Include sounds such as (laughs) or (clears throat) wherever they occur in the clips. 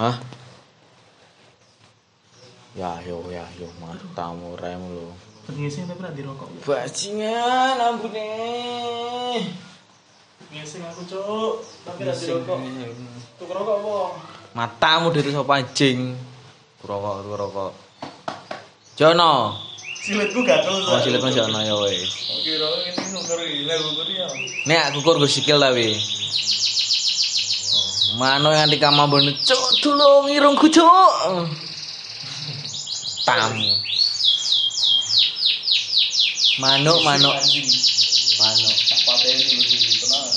Hah? Ya yo ya yo matamu rem lu. Ngising tapi ra dirokok. Bajingan ampune. Ngising aku, Cuk. Tapi ra dirokok. Tuku rokok apa? Matamu dari sapa anjing. Rokok tuh rokok. Jono. Silitku gatel. Oh silet masih ono ya wis. Oke, rokok ini nuker gila gugur ya. Nek aku kur sikil tapi. Mano yang di kamar bener cuk tulung irungku cuk. Tamu. Pateni dulu sih, tenang.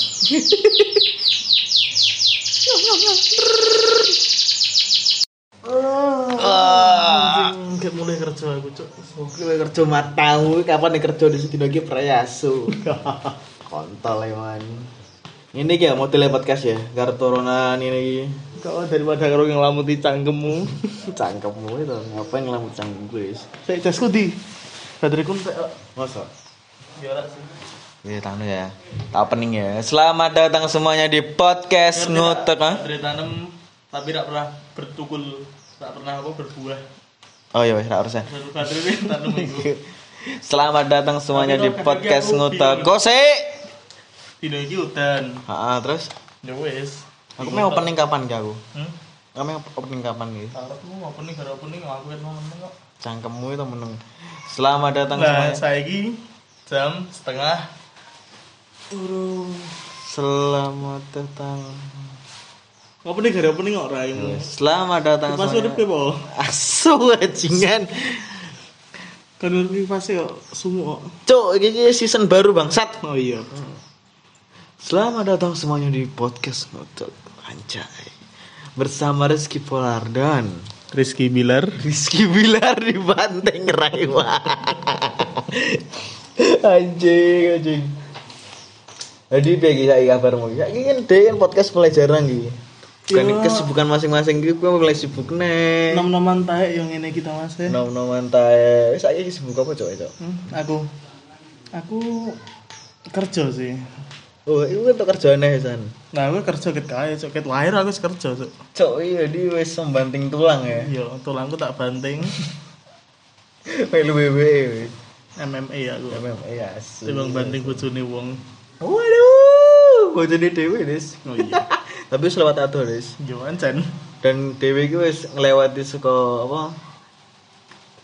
Ah. Kayak mulai kerja aku, Cuk. Kowe kerja matamu kapan nih kerja di sini lagi. (laughs) Kontol emang. Ini kayak mau tele podcast ya, gara turunan ini. Kau daripada karo yang lamut di cangkemmu. (laughs) Cangkemmu itu ngapain ngelamut cangkem gue? Saya jasku di. Bateraiku entek. Masa? Biar sih. Ya tanu ya. Tak pening ya. Selamat datang semuanya di podcast ngutek ah. Baterai tanam tapi tidak pernah bertukul, tidak pernah apa berbuah. Oh iya tanam itu. (laughs) Selamat datang semuanya di Tapi kalau podcast ngutek. bingung. Dino iki udan. Heeh, terus Ya wis. aku mau opening kapan ki aku? Hmm? Kamu opening kapan ki? Karepmu opening karo opening aku kan mau meneng kok. Cangkemmu itu meneng. Selamat datang Nah, semuanya. saiki jam setengah Turu. Selamat datang. opening karo opening kok raimu. Selamat datang Pas urip semuanya. po. Asu bajingan. Kan urip pas kok sumo. Cuk, ini season baru bangsat. Oh iya. Selamat datang semuanya di podcast Ngotot Anjay Bersama Rizky Polar dan Rizky Bilar. Rizky Bilar di Banteng Raiwa Anjing, anjing Jadi bagi saya kabarmu Ya ini kan deh podcast mulai jarang gitu Kan Ya. kesibukan masing-masing gitu gue mulai sibuk nih Nom-noman taek yang ini kita mas ya. Nom-noman tae Saya sibuk apa cok itu? Hmm, aku aku kerja sih. Oh itu kerjaan nih San Nah, aku kerja ket kae, cok ket lahir aku wis kerja, cok. Cok iya di wes membanting tulang ya Iya, tulangku tak banting Melu WWE MMA aku. MMA ya asu. Timbang banting bojone wong. Waduh, bojone Dewi Des. Oh iya. (laughs) Tapi wis lewat atuh Des. Yo ancen. Dan Dewi ki wis ngelewati suka apa?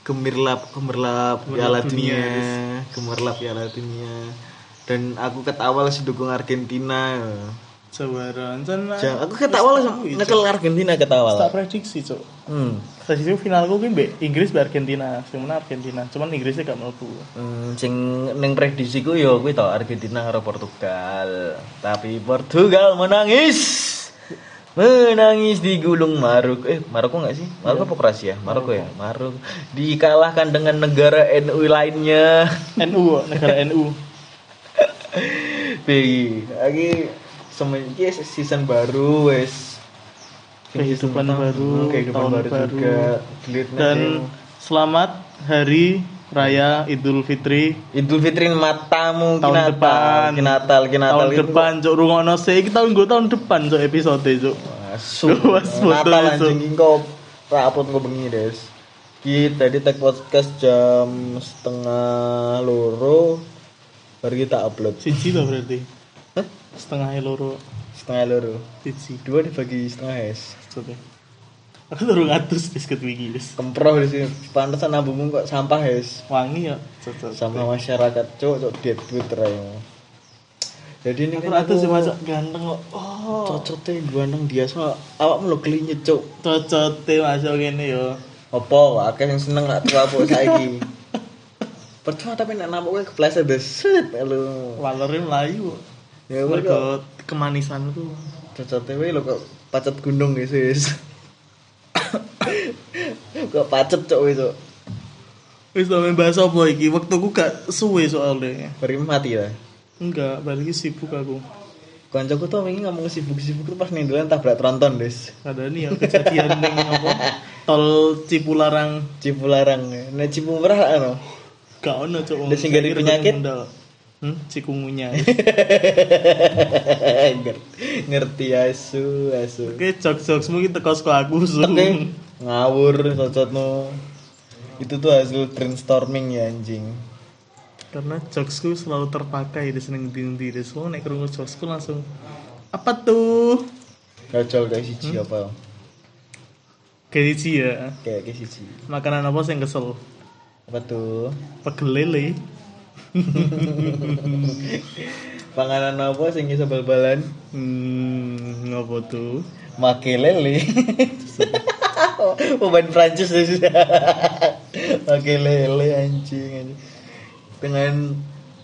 Gemirlap, gemerlap Piala dunia, Dunia, gemerlap Piala Dunia. Dan aku ket awal sih dukung Argentina. Sabar ancen. Jangan, aku ket awal nyekel Argentina ket Tak prediksi, cok. Hmm. Tadi itu finalku kan mbek Inggris mbek Argentina, sing menang Argentina. Cuman Inggrisnya gak mlebu. Hmm, sing ning prediksiku yo kuwi to Argentina karo Portugal. Tapi Portugal menangis. Menangis di Gulung Maroko. Eh, Maroko enggak sih? Maroko apa Kroasia? Maroko ya? Maroko. Dikalahkan dengan negara NU lainnya. NU, negara NU. (laughs) Begi, lagi semenjak season baru wes. Kehidupan baru, kehidupan tahun baru, baru. juga. Dan selamat hari raya Idul Fitri Idul Fitri matamu tahun kinatal, depan. kinatal, kinatal tahun itu depan, cok rungokno sih. Iki tahun gue tahun depan, cok episode, cok. Was foto Natal anjing kau rapot kau bengi des. Kita di tag podcast jam setengah loro baru kita upload. Siji lah berarti. Hah? Setengah loro. Setengah loro. Siji. Dua dibagi setengah es. Coba. Aku baru ngatus biskuit wiki, guys. Kemproh di sini. Pantesan nabungmu kok sampah es. Wangi ya, cocok. Sama masyarakat cok cok dead Twitter ya. Jadi ini Aku kan ngatus sih aku masak ganteng kok. Oh. cocoknya ganteng dia sama awakmu lo kelinyet cok. Cocok teh masuk gini yo. Apa akeh yang seneng nak tua apa saiki. (laughs) Percuma tapi nak nampak gue kepleset deh. Set lu. Walere melayu. Ya Mergo kemanisanku. cocok TV lo kok pacet gunung ya sis. kok pacet cok itu. Wis sampe bahas apa iki? Waktuku gak suwe soalnya. Bari mati lah. Enggak, balik sibuk aku. Kancaku tuh wingi ngomong sibuk-sibuk tuh pas nih dolan tabrak tronton des. Ada nih ya kejadian ning apa? (laughs) Tol Cipularang Cipularang. Nah Cipularang ano. Gak ono cok. Udah sing gari penyakit? Hmm, cikungunya. (laughs) ngerti, asu, asu. Oke, jokes-jokesmu iki teko saka aku, ngawur cocotmu. Itu tuh hasil brainstorming ya anjing. Karena jokesku selalu terpakai di seneng di di semua nek krungu jokesku langsung apa tuh? Gacol kayak siji apa? Kayak sih ya. Kayak kayak siji. Makanan apa sih yang kesel? Apa tuh? Pegel lele. (laughs) Panganan apa sing iso bal-balan? Hmm, ngapa tuh? Makelele. (laughs) Pemain Prancis (laughs) sih. Makelele anjing anjing. Dengan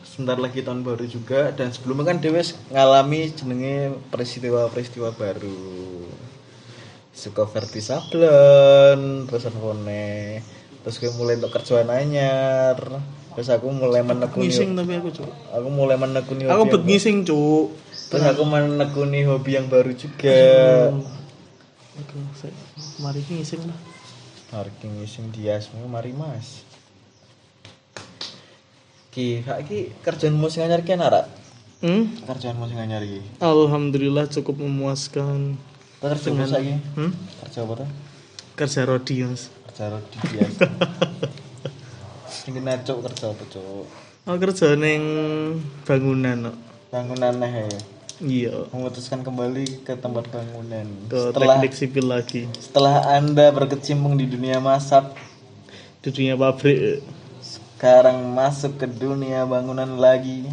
sebentar lagi tahun baru juga dan sebelumnya kan Dewes ngalami jenenge peristiwa-peristiwa baru. Suka verti sablon, terus phone terus gue mulai untuk kerjaan anyar terus aku mulai menekuni Ngising tapi aku, Cuk. aku mulai menekuni Aku bet ngising, Cuk. terus aku menekuni hobi yang baru juga Oke, saya- mari ngising lah. Parking ngising dia semua mari mas. Ki, kak ki kerjaan musik anyar ki enak rak? Hmm? Kerjaan musik anyar ki. Alhamdulillah cukup memuaskan. Kau kerja apa lagi? Hmm? Kerja apa tuh? Kerja rodi, Mas. Kerja rodi biasa. Ini nacok kerja apa cok? Aku kerja ning bangunan, kok. Bangunan ya. Iya. Memutuskan kembali ke tempat bangunan. Ke Setelah teknik sipil lagi. setelah anda berkecimpung di dunia masak, Di dunia pabrik. sekarang masuk ke dunia bangunan lagi.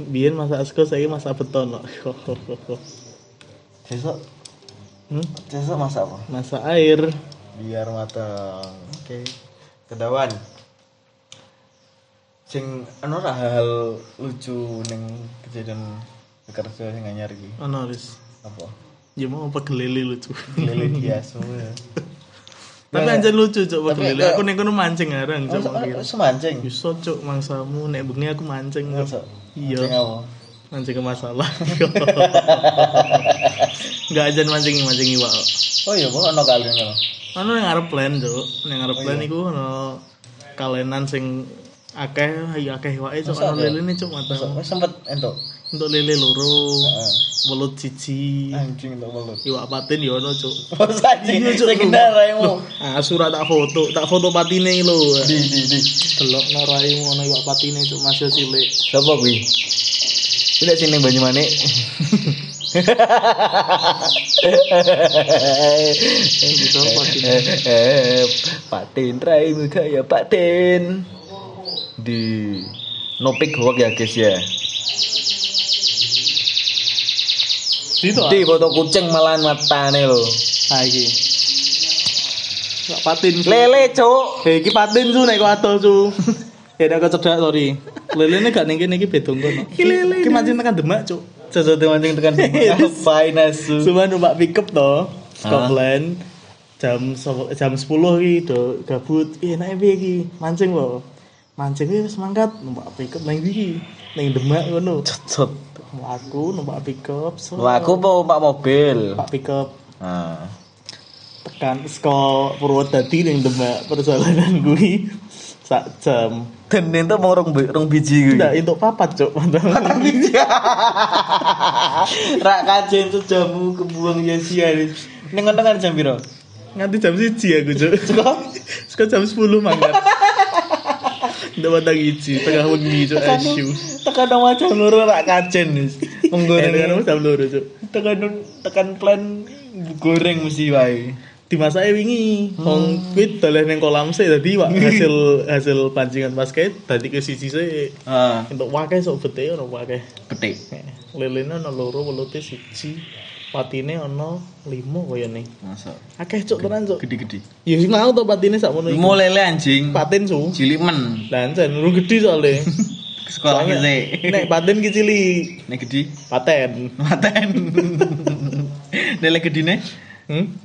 Biar masa asko saya masa beton, kok. (laughs) Besok, Hmm? besok masak apa? Masa air. biar matang oke kedawan sing anu hal lucu ning kejadian kerja sing anyar iki Ono wis. apa Ya mau pegel lele lucu. lele (laughs) dia semua Tapi anjir lucu, Tapi pegel lele. Aku ning kono mancing arang, Cuk. Oh, semancing Bisa, Cuk, mangsamu nek bengi aku mancing. Iya. Mancing apa? mancing ke masalah (laughs) nggak aja mancing mancing iwak oh iya kok ono kali ngono anu yang ngarep plan cuk. Yang ngarep plan iku ono kalenan sing akeh ayo akeh iwake cuk. Ono lele nih cuk mata. Wes sempet entuk? Untuk lele loro Heeh. welut siji. Anjing entuk welut. Iwak patin ya ono cuk. Oh anjing Iya, Cuk. sing kendar raimu ah surat tak foto tak foto patine lho. Di di di. Delok no raimu ono iwak patine cuk masih cilik sapa kuwi? Tidak sini Banyumanik. (laughs) (laughs) gitu patine Eh, Patin raimu kaya patin di Nopik hoak ya guys ya ah di foto kucing malahan matane lo ah iki Iwak patin lele cuk Eh, iki patin su nek kok adol su. (laughs) ya nek kecedak sorry. Lelene gak ning kene iki beda ngono. Iki lele. Iki mancing tekan Demak, Cuk. Sesuatu mancing tekan (laughs) ngapain asu Cuma numpak pickup to. Ah. Scotland. Jam jam 10 iki do gabut. Enak piye iki? Mancing lho. Mancing wis mangkat numpak pickup nang iki. Ning Demak ngono. cocot Aku numpak pickup. So, aku mau pak mobil numpak pickup nah. tekan sekolah Purwodadi ning Demak perjalanan gue sak jam dan itu mau rong, rong biji gue Tidak, untuk papat, Cuk. (laughs) Patang biji (laughs) rak kajen sejamu kebuang ya sia ini ngono kan jam piro Nganti jam siji aku, Cuk. (laughs) Suka jam 10 mangkat. Ndak matang iji, tengah wengi, Cuk, asu. tekan nama jam loro rak kajen wis Eh, menggoreng dengan jam loro, Cuk. tekan tekan plan goreng mesti wae Dimasake wingi. Wong kuwi doleh ning kolam sih dadi wak (laughs) hasil hasil pancingan basket dadi ke siji sih. ah Untuk wakai sok bete ono wakai. petik Lelene ono loro, welute siji. Patine ono limo kaya nih. masa Akeh cuk tenan cuk. gede-gede Ya sing mau to patine sakmono iki. mau lele anjing Patin su. cilik men Lah jan urung gede soalnya. (laughs) sekolah sih Nek paten ki cilik. nek gede Paten. maten (laughs) lele gede nih Hmm?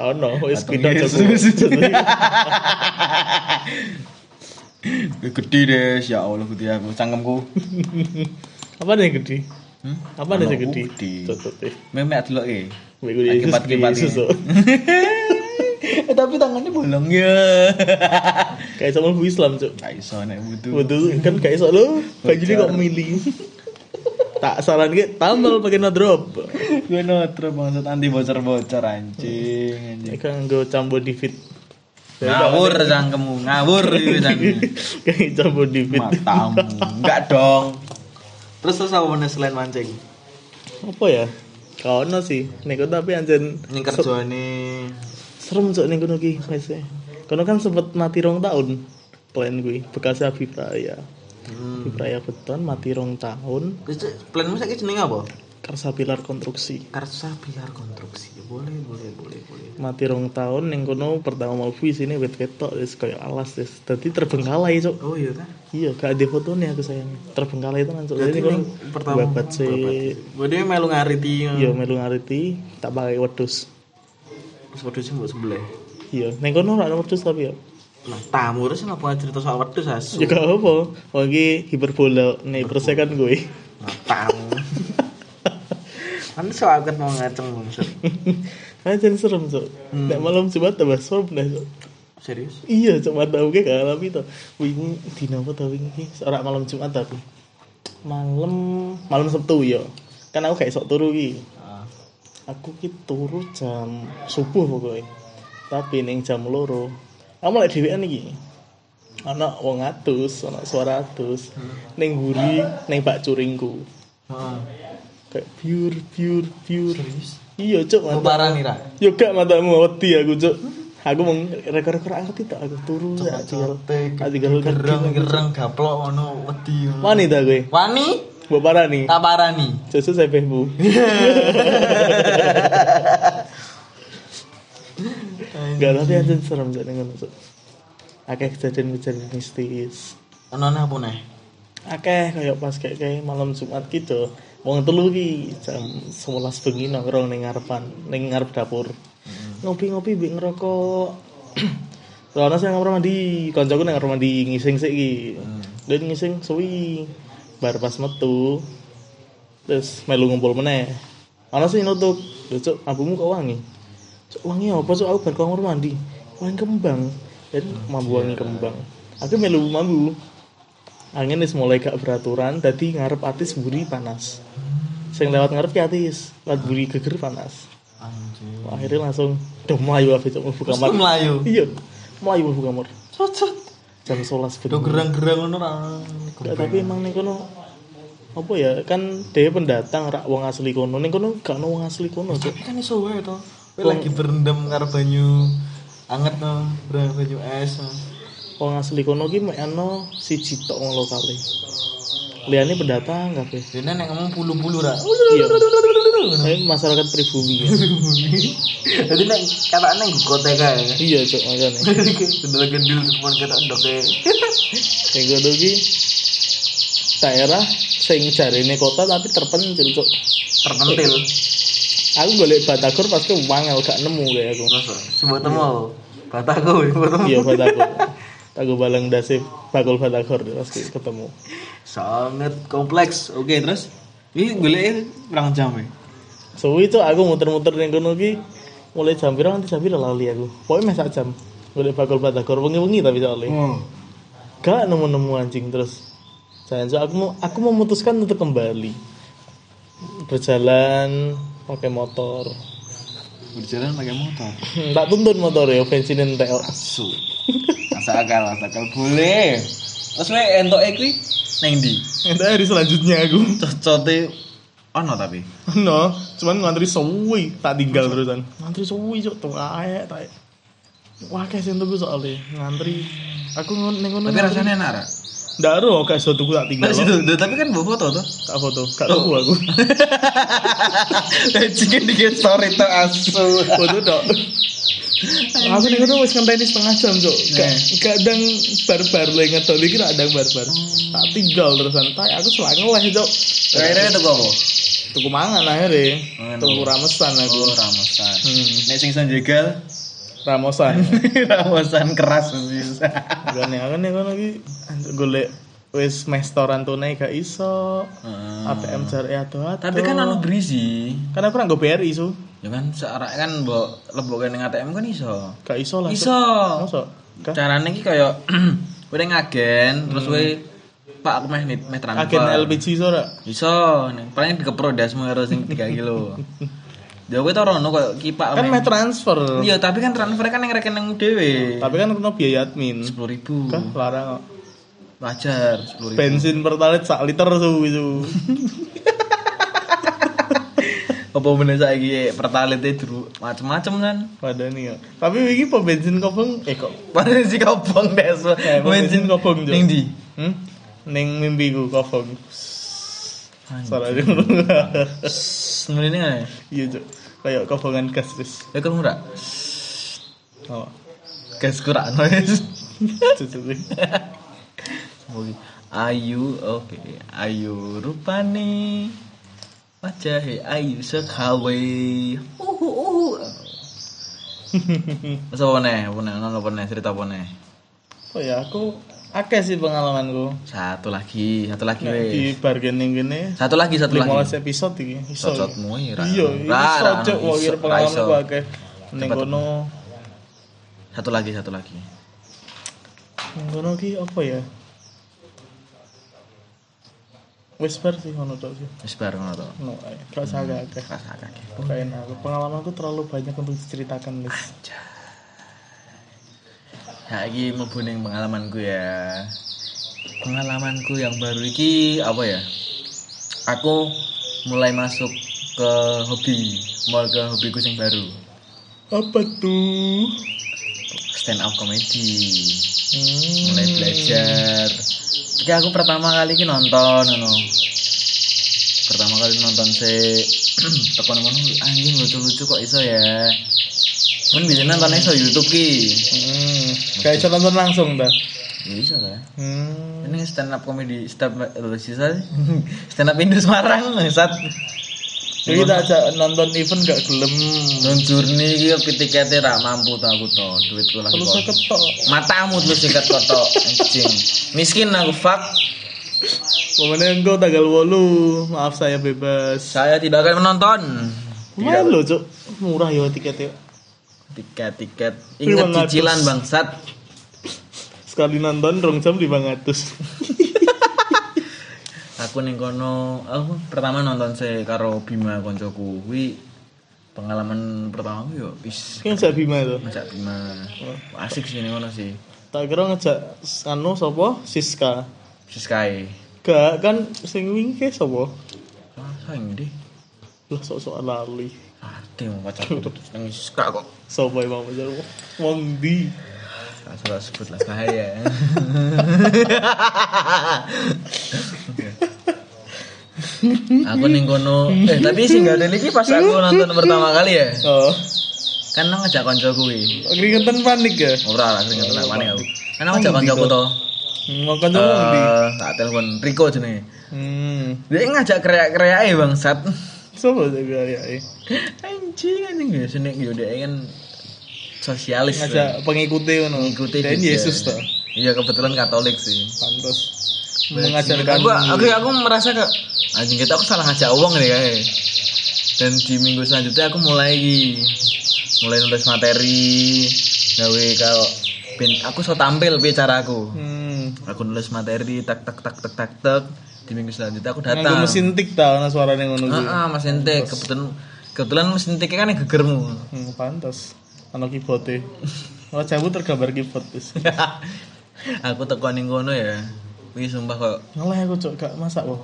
Ono wis (laughs) gede deh ya Allah gede aku cangkemku (laughs) Apa nih gede? hmm? Apa gede? Cocote. memek delok e. Yesus. kok. (laughs) eh, tapi tangannya bolong ya Kayak sama Islam, Cuk. Gak iso nek butuh. Waduh, kan kayak iso lo, kok milih. Tak saran ke tambal pakai no drop. (laughs) Gue notro bangsat anti bocor-bocor anjing anjing. Ini kan gue campur di fit. Ngawur cangkemmu, ngawur (laughs) itu. Kayak campur di fit. Matamu. Enggak dong. Terus terus apa mana selain mancing? Apa ya? Kau no sih, nego tapi anjen Ini kerjane serem cok nego ki wes. Kono kan sempet mati rong tahun. Plan gue bekas Habib Raya. Hmm. Habib Raya beton mati rong tahun. Planmu saiki jenenge apa? Karsa pilar konstruksi. Karsa biar konstruksi. Boleh, boleh, boleh, boleh. Mati rong tahun ning kono pertama mau sini wet wetok wis koyo alas wis. Dadi terbengkalai cok. Oh iya kan? Iya, gak ada fotonya aku sayang. Terbengkalai itu kan cok. Jadi kono yang pertama babat sih. Berarti melu ngariti. Iya, melu ngariti tak pakai wedus. Terus wedhus mbok sebelah. Iya, ning kono ora ada wedus tapi ya. Nah, tamu terus kenapa cerita soal wedhus asu? Ya gak apa. Wong iki hiperbola neighbors kan gue. Nah, tamu. Kan soal ket mau ngaceng maksud. (laughs) Aja serem cok. Hmm. Nek malam Jumat tambah serem dah cok. Serius? Iya cok mata gue gak alami to. Wingi dina apa to wingi? Ora malam Jumat tapi. Malam malam Sabtu ya. Kan aku gak esok turu ki. Ah. Aku ki turu jam subuh pokoknya. Tapi ning jam loro. Aku mulai dhewean iki. Ana wong atus, ana suara atus. Ning guri, ning Pak Curingku. Heeh. Kayak pure pure. Serius? Iya Mau mata. parah nih, Ra. Yo gak matamu wedi aku cok. Aku mau rekor-rekor angkat itu aku turu ya tinggal tinggal gereng-gereng gaplok ngono wedi. ngono. wanita gue. Wani? Mbok parah nih. Tak parani. Susu (laughs) bu. Gak tapi aja serem jadi ngono cok. Akeh kejadian-kejadian mistis. Ono apa nih? Akeh kayak pas kayak kayak malam Jumat gitu. Wong telu ki jam 11 bengi nongkrong ning ngarepan, ning ngarep dapur. Ngopi-ngopi mbek ngerokok. (clears throat) Soalnya saya ngamar mandi, koncoku nang kamar mandi ngising sik iki. Dan ngising suwi. Bar pas metu. Terus melu ngumpul meneh. Ana sing nutup, "Lho cuk, abumu kok wangi?" Wangi apa cuk? Aku bar kamar mandi. Wangi kembang. Dan mambu wangi kembang. Aku melu mambu. Angin wis mulai gak beraturan, dadi ngarep atis buri panas. Sing lewat ngarep ki atis, lewat buri geger panas. Anjir. Wah, akhirnya langsung udah melayu aku cok mlebu kamar. melayu. Iya, melayu mlebu kamar. Cocot. Jam 11 Do bengi. gerang-gerang ngono ra. Ya, tapi emang ning kono apa ya kan dia pendatang rak wong asli kono ning kono gak ono wong asli kono cok Tapi kan iso wae to. Kowe lagi berendam karo banyu anget no, banyu es. no. wong asli kono ki mek ono siji tok wong lokale liane pendatang kabeh Dene nek ngomong bulu-bulu ra. iya masyarakat pribumi ya. (laughs) Jadi nek katakane nggo kote kae. iya cok Gendel gendil temen ketok ndoke. Yang kono ki daerah sing jarine kota tapi terpencil cok Terpentil. Aku golek batagor pas ke wangel gak nemu kayak aku Terus sebut temu. Bataku, sebut temu. iya batagor (laughs) aku balang dasif bakul batagor pas ke- ketemu Sangat kompleks. Oke, terus ini golek berapa jam ya? so itu aku muter-muter ning kono ki mulai jam pira nanti jam pira lali aku pokoknya mes sak jam golek bakul batagor wengi-wengi tapi soalnya Oh. gak nemu-nemu anjing terus saya so, aku mau aku memutuskan untuk kembali berjalan pakai motor Berjalan pakai motor. (laughs) tak tuntun motor ya bensinin kok. Asu. Masa akal, masa akal boleh. Terus we entok kuwi neng ndi? entek hari selanjutnya aku Cocote ono tapi. no cuman ngantri suwi tak tinggal terusan ngantri suwi cok tuh aek tak wah kayak sing tuku soalnya ngantri aku ngono Tapi rasanya enak? Ndak ero kayak suatu tuku tak tinggal Nah, situ, tapi kan bawa foto tuh. tak foto. Gak tuku aku. (laughs) Cikin di story tuh asu. foto dok aku ning ngono wis ngenteni setengah jam cok gak kadang barbar le ngedol iki rak adang barbar. Tak tinggal terusan. Tak aku selalu ngeleh cok Akhirnya itu apa? tuku mangan akhirnya. Tuku ramesan aku. Oh, ramesan. hmm. Nek sing iso jegal, ramesan ramesan keras sih. Gane aku nih kono iki golek wis restoran tunai gak iso. ATM jare ado Tapi kan anu berisi. kan aku nggak BRI su. Ya kan searah kan mbok lebokke ning ATM kan iso. Gak iso lah. Iso. Kah? Carane iki kaya (clears throat) kowe ngagen terus kowe Pak aku meh meh transfer. Agen LPG iso ora? Iso, paling dikepro dasmu karo sing 3 kilo. (laughs) Ya kowe tau rono koyo ki Pak. Kan meh transfer. Iya, tapi kan transfer kan yang rekening dhewe. Tapi kan kena biaya admin. 10.000. Kan larang kok. Wajar 10.000. Bensin pertalite sak liter tuh itu. (laughs) Apa meneh saiki pertalite dulu macem-macem kan. Pada nih ya. Tapi iki po bensin kobong eh kok (laughs) Padahal si kobong des. Eh, bensin kobong, Jo. ning ndi? hmm? Ning mimpiku kobong. Suara dia Sebenarnya nggak ya? Iya, Cuk. Kayak kobongan gas wis. Ya kamu ora? Oh. Gas kurang (laughs) wis. Cucu. Oke. Ayu, oke. Ayu rupane wajahe ayu sekali. Uhu uhu. (laughs) Masa apa nih? Apa nih? Apa nih? Cerita apa nih? Oh ya, aku akeh sih pengalamanku. Satu lagi, satu lagi Nek di bargaining gini Satu lagi, satu 15 lagi. episode iki iso. Sosotmu ira. Iya, iso kira ra pengalamanku akeh. Ning kono Satu lagi, satu lagi. ning kono ki apa ya? Wis bar sih ngono tok sih. Bareng ngono to. No, gak usah akeh. Rasa kakek. Pokoknya enak. Pengalamanku terlalu banyak untuk diceritakan, Lis. Iki mlebu ning pengalamanku ya. Pengalamanku yang baru iki apa ya? Aku mulai masuk ke hobi, mulai ke hobiku yang baru. Apa tuh? Stand up comedy. Hmm. Mulai belajar. Tapi aku pertama kali ki nonton ngono. Pertama kali nonton se tekan ngono anjing lucu-lucu kok iso ya. Kan bisa nonton iso YouTube ki. Hmm. Kayak iso nonton langsung dah. Ya iso lah. Hmm. Ini stand up comedy stand up eh, sisa (laughs) stand up Indo Semarang saat Jadi kita ajak nonton event gak gelem. non journey iki ki tiketnya ra mampu to aku to duitku lagi Terus ketok. matamu terus sikat kotok anjing miskin aku fuck Pokoknya engkau tanggal 8 Maaf saya bebas saya tidak akan menonton Lumayan loh cuk Murah ya tiketnya tiket-tiket. Ingat 500. cicilan bangsat. Sekali nonton rong jam 500 aku ning kono aku pertama nonton se karo Bima koncoku. Kuwi pengalaman pertama aku yo is Ini ngejak Bima itu? Ngajak Bima. Asik sih ning kono sih. Tak kira ngejak Anu sopo Siska. Siskai Gak kan Sing wingi sopo ah sayang deh Lah sok-sok lali Ade mau pacarku terus nang Siska kok? Sopo emang pacar Wong di. Tak salah sebut lah bahaya (laughs) aku ning kono. Eh tapi sih nggak ada lagi pas aku nonton pertama kali ya. Oh. Kan nang ngajak konco kuwi. Keringetan panik ya? Ora lah sing ngetok panik aku. Kan ngajak koncoku to Makan sama wong di. Eh, tak telepon Riko jenenge. Hmm. Dia ngajak kreak-kreak e bangsat Sopo sih ya anjing anjing ya sini yo dia kan sosialis Ngajak pengikuti ngono. Mengikuti Dan. Yesus tuh iya kebetulan Katolik sih. Pantes. Aku, Mengajarkan aku, aku merasa ke anjing kita aku salah ngajak uang nih kayak. Dan di minggu selanjutnya aku mulai mulai nulis materi. Gawe kalau aku so tampil bicara aku. Hmm. Aku nulis materi tak tak tak tak tak tak di minggu selanjutnya aku Nganggo datang mesin tik ta ana suarane ngono kuwi. ah, mas ente kebetulan kebetulan mesin tiknya kan yang gegermu Hmm, pantes. Ana keyboard-e. Wajahmu tergambar keyboard wis. (laughs) aku tekan ning kono ya wih sumpah kok Ngeleh aku cok gak masak kok.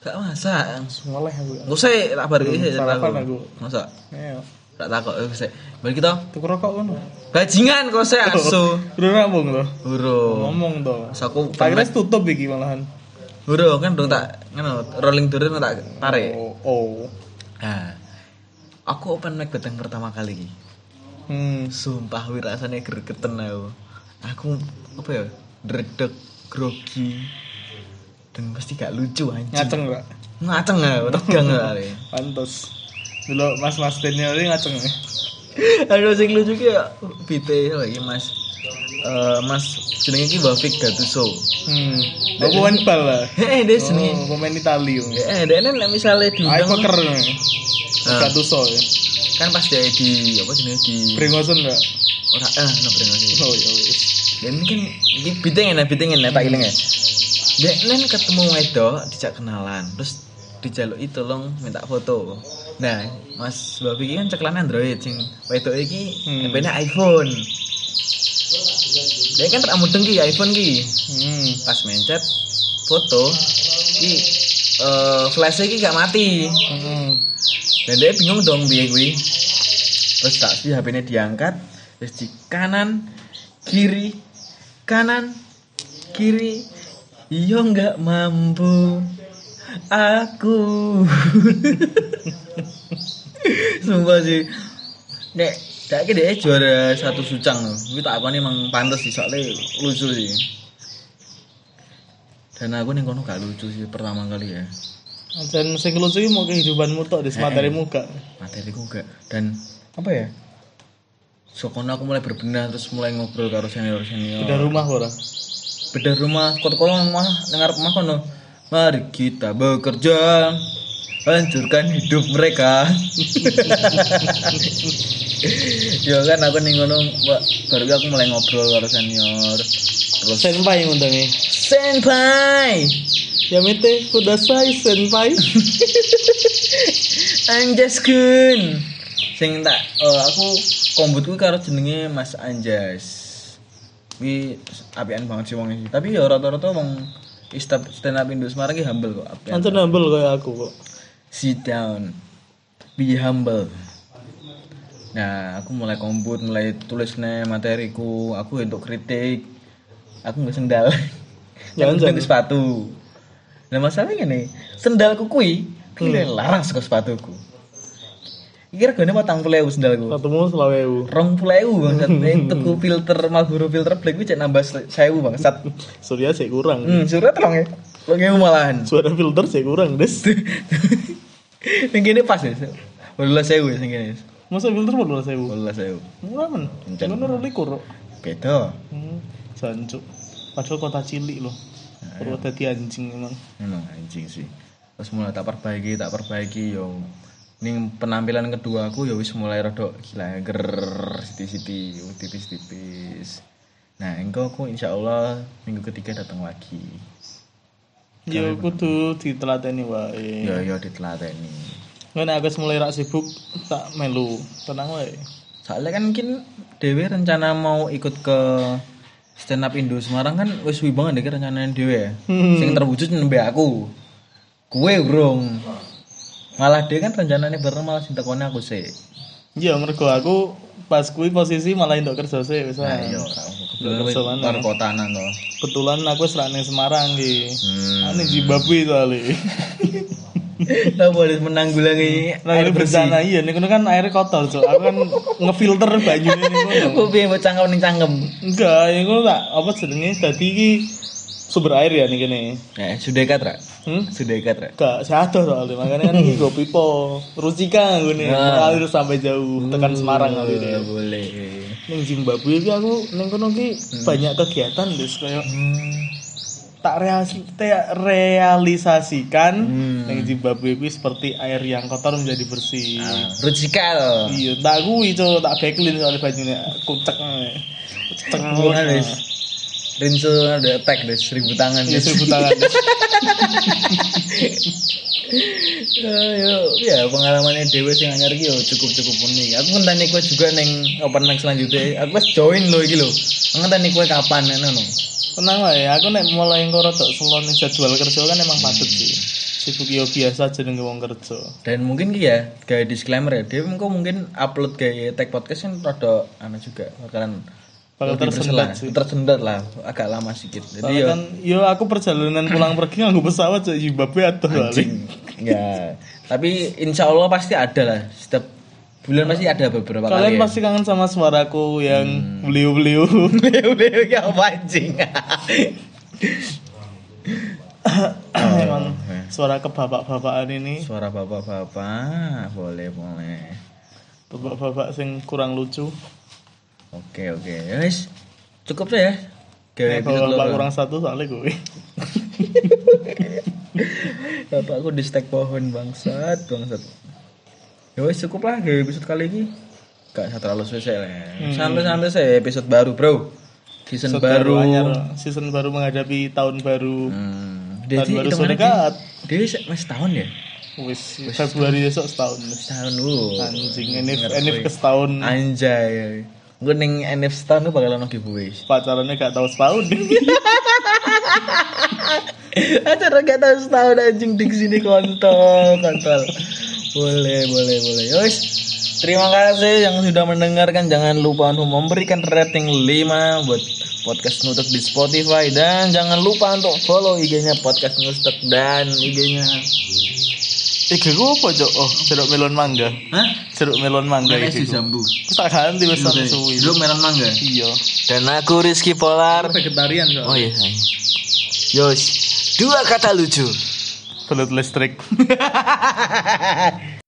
gak masak Ngeleh aku. Usah tak balik sih sarapan aku. Masa? Ayo. Tak takut eh sih. Balik kita. Tuku rokok ngono. Bajingan kok saya asu. Udah rambung to. Huro. Ngomong to. Terus aku Tak tutup iki malahan. Huro kan dong tak ngono rolling turun tak tarik. Oh. oh. Nah. Aku open mic beteng pertama kali iki. Hmm. Sumpah wir rasane gregeten aku. Aku apa ya? Dredeg grogi dan pasti gak lucu anjing. Ngaceng gak? Ngaceng aku tegang kali. (laughs) Pantes. Dulu Mas-mas senior ini ngaceng ya. Aduh sing lucu ki ya bite lagi Mas. Eh Mas jenenge ki Bafik Gattuso. Hmm. Aku main bal lah. Eh dia seni. Oh, pemain Italia. Eh dia nek Ayo diundang poker. Ah. Gak tuso ya. kan pas dia di apa jenenge di Bringosen gak? ora eh no brengosen. Oh ya wis. dan kan iki bitingen ya bitingen ya tak iling ya Dek nen ketemu wedok dijak kenalan terus dijaluk itu tolong minta foto nah mas babi iki kan ceklan android sing wedok iki hmm. iPhone dia kan tak mudeng ki iPhone ki Hmm. pas mencet foto. Ki eh flash ki gak mati. Hmm. dan dia bingung dong biar gue terus tak sih HP-nya diangkat terus di kanan kiri kanan kiri. Iyo nggak mampu? Aku. (laughs) Sumpah sih. Nek tak dia juara satu sucang loh gue tak apa nih emang pantas sih soalnya lucu sih. Dan aku nih kono gak lucu sih pertama kali ya. Dan sing lucu mau kehidupanmu tok di materimu gak. materiku gak. Dan apa ya? Sokono aku mulai berbenah terus mulai ngobrol karo senior senior Udah rumah ora? beda rumah kot kolong mah dengar rumah kono. Mari kita bekerja hancurkan hidup mereka ya kan aku nih ngono baru aku mulai ngobrol karo senior terus Senpai ngundangi. senpai Yamete kudasai senpai. (laughs) Anjas kun sing tak oh, aku kombutku karo jenenge Mas Anjas Wi apian banget sih wong iki. Tapi ya rata-rata wong stand up Indo Semarang ki humble kok. Ancen humble kayak aku kok. Sit down. Be humble. Nah, aku mulai kombut, mulai tulis nih materiku, aku untuk kritik. Aku nggak sendal. (laughs) Jangan, Jangan sepatu. Nah masalahnya nih, sendalku kui, kui larang saka sepatuku. Kira gini patang puluh ewu sendalku. Selawewu. Rong puluh ewu bangsat. (laughs) Yang tuku filter Marlboro filter black gue cek nambah sewu bangsat. (laughs) Surya sih kurang. Hmm, surat tolong ya. Ewu malahan. Suara filter sih kurang, Des. Yang gini pas ya. Bola sewu ya yang gini. Masa filter berapa sewu? Bola sewu. Murah men. Ngono likur. Beda. Hmm. Jancuk. Padahal kota cilik loh. Perlu dadi anjing emang. Emang anjing sih. Terus mulai tak perbaiki, tak perbaiki yo. Ning penampilan kedua aku ya wis mulai rada gila ger siti-siti, tipis-tipis. Nah, engkau aku insya Allah minggu ketiga datang lagi. Yo kudu ditelateni wae. Ya ya ditelateni. Kan aku mulai rak sibuk tak melu. Tenang wae. Soalnya kan mungkin Dewi rencana mau ikut ke stand up Indo Semarang kan wis suwi banget deh rencananya Dewi ya. Hmm. Sing terwujud nembe aku. Kue urung. Malah dia kan rencananya bareng malah sing tekone aku sih. Iya, mergo aku pas kuwi posisi malah ndok kerja sih wis. Nah, iya Luar kotanan to. Kebetulan aku wis rak ning Semarang ki. Hmm. Ane Zimbabwe soalnya. (laughs) Tahu boleh menanggulangi Nah, ini bencana iya, nih kan airnya kotor, so aku kan ngefilter banyu ini. (laughs) Aku piye mau cangkem ning cangkem. Enggak, ini kono tak apa jenenge tadi ki sumber air ya nih kene. Eh, sudah dekat, Ra? Hmm? Sudah dekat, Ra? Enggak, sehat soalnya makanya kan go pipo. Rusika gue nih, Nah. mengalir sampai jauh tekan Semarang kali Eh, deh. boleh. Ning Zimbabwe ki aku ning kono ki banyak kegiatan des kayak Hmm. tak reasi- te- realisasikan Hmm. ning Zimbabwe ki seperti air yang kotor menjadi bersih. Ah, Rutsikal. Iya, tak kuwi cok, tak backlin soalnya bajunya kucek. Kucek. Bukan, Des. Rinso ada attack deh, seribu tangan Iya, seribu tangan. (laughs) Yo, ya pengalamannya Dewa sing anyar iki yo cukup-cukup unik. Aku ngenteni kowe juga neng open mic selanjutnya. Aku wis join lho iki lho. Ngenteni kowe kapan ngono. Tenang ya, aku nek mulai ngoro tok selon jadwal kerja kan emang padet sih. Sibuk yo biasa jenenge wong kerja. Dan mungkin ki ya, kayak disclaimer ya, dia engko mungkin upload kayak tag podcast kan rada anu juga bakalan Lebih tersendat sih. Tersendat lah, agak lama sedikit. Jadi yo kan yo aku perjalanan pulang pergi nganggo pesawat cok Zimbabwe atau anjing. Ya, tapi insya Allah pasti ada lah. Setiap bulan pasti ada beberapa Kalian kali. ya. pasti kangen sama suaraku yang Hmm. beliau-beliau. (laughs) Udah ya apa anjing. (coughs) Emang suara kebapak-bapakan ini, Suara bapak-bapak, boleh boleh. bapak-bapak sing kurang lucu. Oke oke, ya wis cukup tuh ya. Gawe Nek episode bapak kurang satu soalnya gue. (laughs) Bapakku di stek pohon bangsat bangsat. Ya wis cukup lah gawe episode kali ini. Gak terlalu spesial ya. Santai-santai saya episode baru bro. season Episode baru. anyar. season baru menghadapi tahun baru. Hmm. Tahun Jadi baru hitungannya dekat. dia masih tahun ya? Wis Februari besok setahun. Setahun dulu. Anjing, Enif Ngerti. Enif ke setahun. Anjay. Gue neng NF setahun gue bakal ono giveaway. Pacarannya gak tahu setahun. (laughs) Acara gak tahu setahun anjing di sini kontol, kontol. Boleh, boleh, boleh. Yos. Terima kasih yang sudah mendengarkan. Jangan lupa untuk memberikan rating 5 buat podcast Nutek di Spotify dan jangan lupa untuk follow IG-nya podcast Nutek dan IG-nya. Iku gue apa cok? Oh, jeruk melon mangga. Hah? Jeruk melon mangga Mana iki. si jambu? Aku tak ganti wis sampe suwi. Dulu melon mangga. Iya. Dan aku Rizky Polar. Vegetarian kok. Oh iya. Yos, dua kata lucu. Belut listrik. (laughs)